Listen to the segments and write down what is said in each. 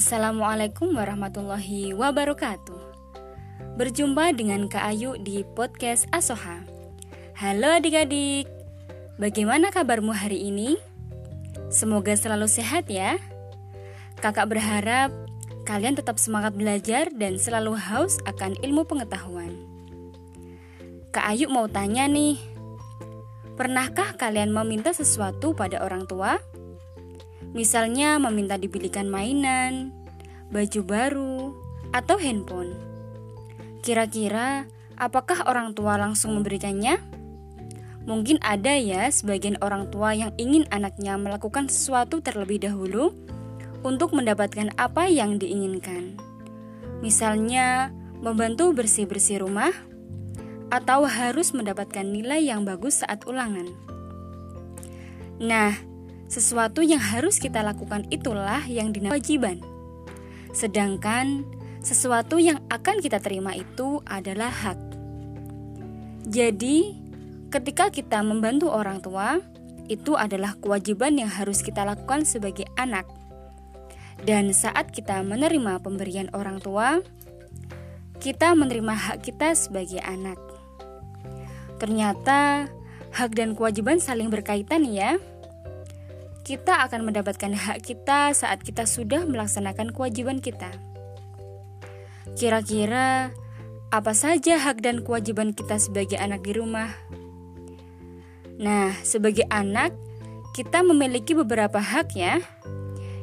Assalamualaikum warahmatullahi wabarakatuh. Berjumpa dengan Kak Ayu di podcast Asoha. Halo adik-adik, bagaimana kabarmu hari ini? Semoga selalu sehat ya. Kakak berharap kalian tetap semangat belajar dan selalu haus akan ilmu pengetahuan. Kak Ayu mau tanya nih, pernahkah kalian meminta sesuatu pada orang tua? Misalnya meminta dibelikan mainan, baju baru, atau handphone. Kira-kira apakah orang tua langsung memberikannya? Mungkin ada ya sebagian orang tua yang ingin anaknya melakukan sesuatu terlebih dahulu untuk mendapatkan apa yang diinginkan. Misalnya, membantu bersih-bersih rumah atau harus mendapatkan nilai yang bagus saat ulangan. Nah, sesuatu yang harus kita lakukan itulah yang dinamakan kewajiban. Sedangkan sesuatu yang akan kita terima itu adalah hak. Jadi, ketika kita membantu orang tua, itu adalah kewajiban yang harus kita lakukan sebagai anak. Dan saat kita menerima pemberian orang tua, kita menerima hak kita sebagai anak. Ternyata hak dan kewajiban saling berkaitan ya kita akan mendapatkan hak kita saat kita sudah melaksanakan kewajiban kita. Kira-kira apa saja hak dan kewajiban kita sebagai anak di rumah? Nah, sebagai anak, kita memiliki beberapa hak ya.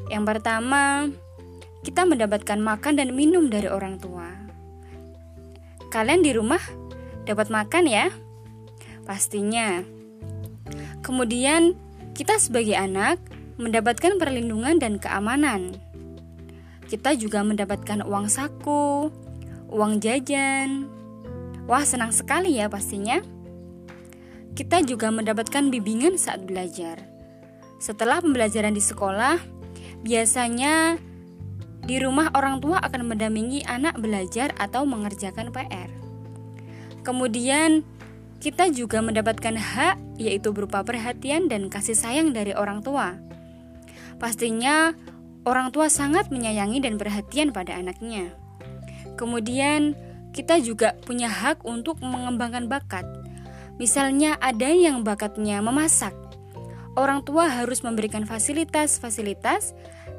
Yang pertama, kita mendapatkan makan dan minum dari orang tua. Kalian di rumah dapat makan ya? Pastinya. Kemudian, kita sebagai anak mendapatkan perlindungan dan keamanan. Kita juga mendapatkan uang saku, uang jajan. Wah, senang sekali ya pastinya. Kita juga mendapatkan bimbingan saat belajar. Setelah pembelajaran di sekolah, biasanya di rumah orang tua akan mendampingi anak belajar atau mengerjakan PR. Kemudian, kita juga mendapatkan hak, yaitu berupa perhatian dan kasih sayang dari orang tua. Pastinya, orang tua sangat menyayangi dan perhatian pada anaknya. Kemudian, kita juga punya hak untuk mengembangkan bakat. Misalnya, ada yang bakatnya memasak. Orang tua harus memberikan fasilitas-fasilitas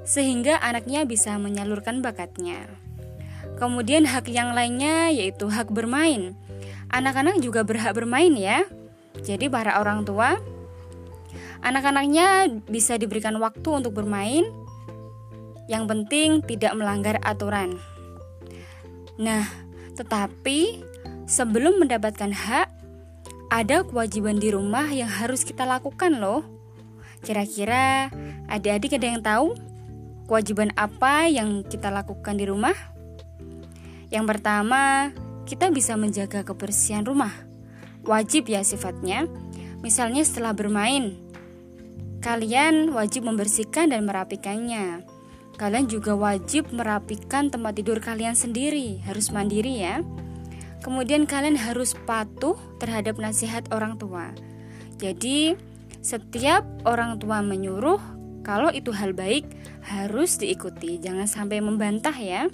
sehingga anaknya bisa menyalurkan bakatnya. Kemudian, hak yang lainnya yaitu hak bermain Anak-anak juga berhak bermain ya. Jadi para orang tua anak-anaknya bisa diberikan waktu untuk bermain. Yang penting tidak melanggar aturan. Nah, tetapi sebelum mendapatkan hak ada kewajiban di rumah yang harus kita lakukan loh. Kira-kira adik-adik ada yang tahu kewajiban apa yang kita lakukan di rumah? Yang pertama, kita bisa menjaga kebersihan rumah. Wajib ya sifatnya. Misalnya setelah bermain, kalian wajib membersihkan dan merapikannya. Kalian juga wajib merapikan tempat tidur kalian sendiri, harus mandiri ya. Kemudian kalian harus patuh terhadap nasihat orang tua. Jadi, setiap orang tua menyuruh kalau itu hal baik harus diikuti, jangan sampai membantah ya.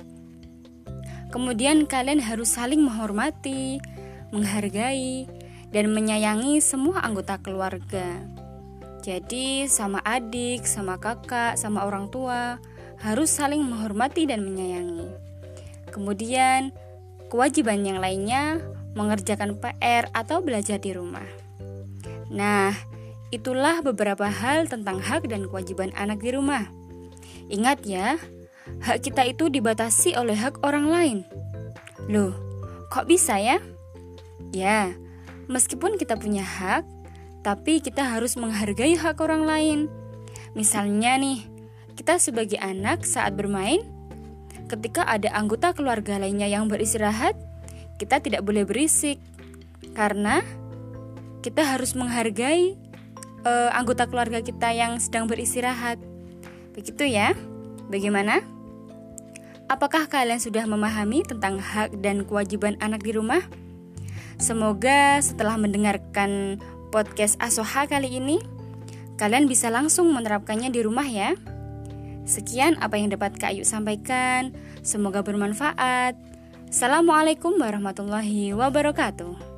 Kemudian kalian harus saling menghormati, menghargai, dan menyayangi semua anggota keluarga. Jadi, sama adik, sama kakak, sama orang tua harus saling menghormati dan menyayangi. Kemudian, kewajiban yang lainnya mengerjakan PR atau belajar di rumah. Nah, itulah beberapa hal tentang hak dan kewajiban anak di rumah. Ingat ya, hak kita itu dibatasi oleh hak orang lain. Loh, kok bisa ya? Ya, meskipun kita punya hak, tapi kita harus menghargai hak orang lain. Misalnya nih, kita sebagai anak saat bermain, ketika ada anggota keluarga lainnya yang beristirahat, kita tidak boleh berisik karena kita harus menghargai uh, anggota keluarga kita yang sedang beristirahat. Begitu ya? Bagaimana? Apakah kalian sudah memahami tentang hak dan kewajiban anak di rumah? Semoga setelah mendengarkan podcast Asoha kali ini, kalian bisa langsung menerapkannya di rumah ya. Sekian apa yang dapat Kak Ayu sampaikan. Semoga bermanfaat. Assalamualaikum warahmatullahi wabarakatuh.